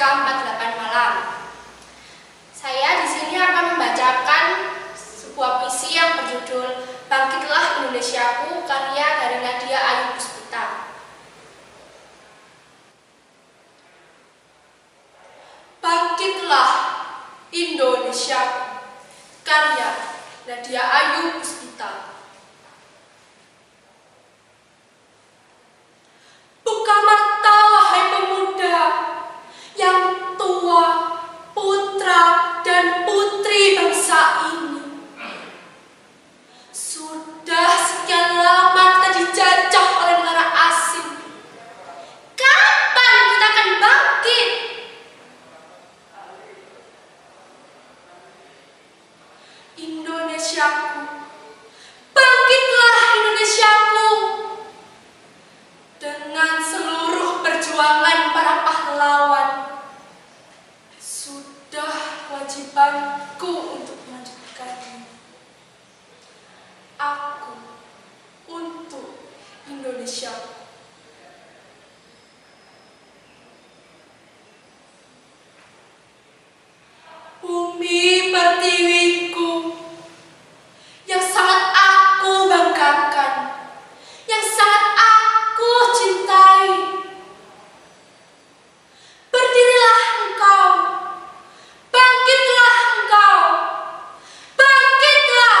Dian Hidayah dari SMP Kartika 48 Malang. Saya di sini akan membacakan sebuah puisi yang berjudul Bangkitlah Indonesiaku karya dari Nadia Ayu Puspita. Bangkitlah Indonesia karya Nadia Ayu Puspita. Buka mata Indonesiaku, bangkitlah Indonesiaku dengan seluruh perjuangan para pahlawan. Sudah wajibanku untuk melanjutkannya. Aku untuk Indonesia. Bumi pertiwiku yang sangat aku banggakan, yang sangat aku cintai. Berdirilah engkau, bangkitlah engkau, bangkitlah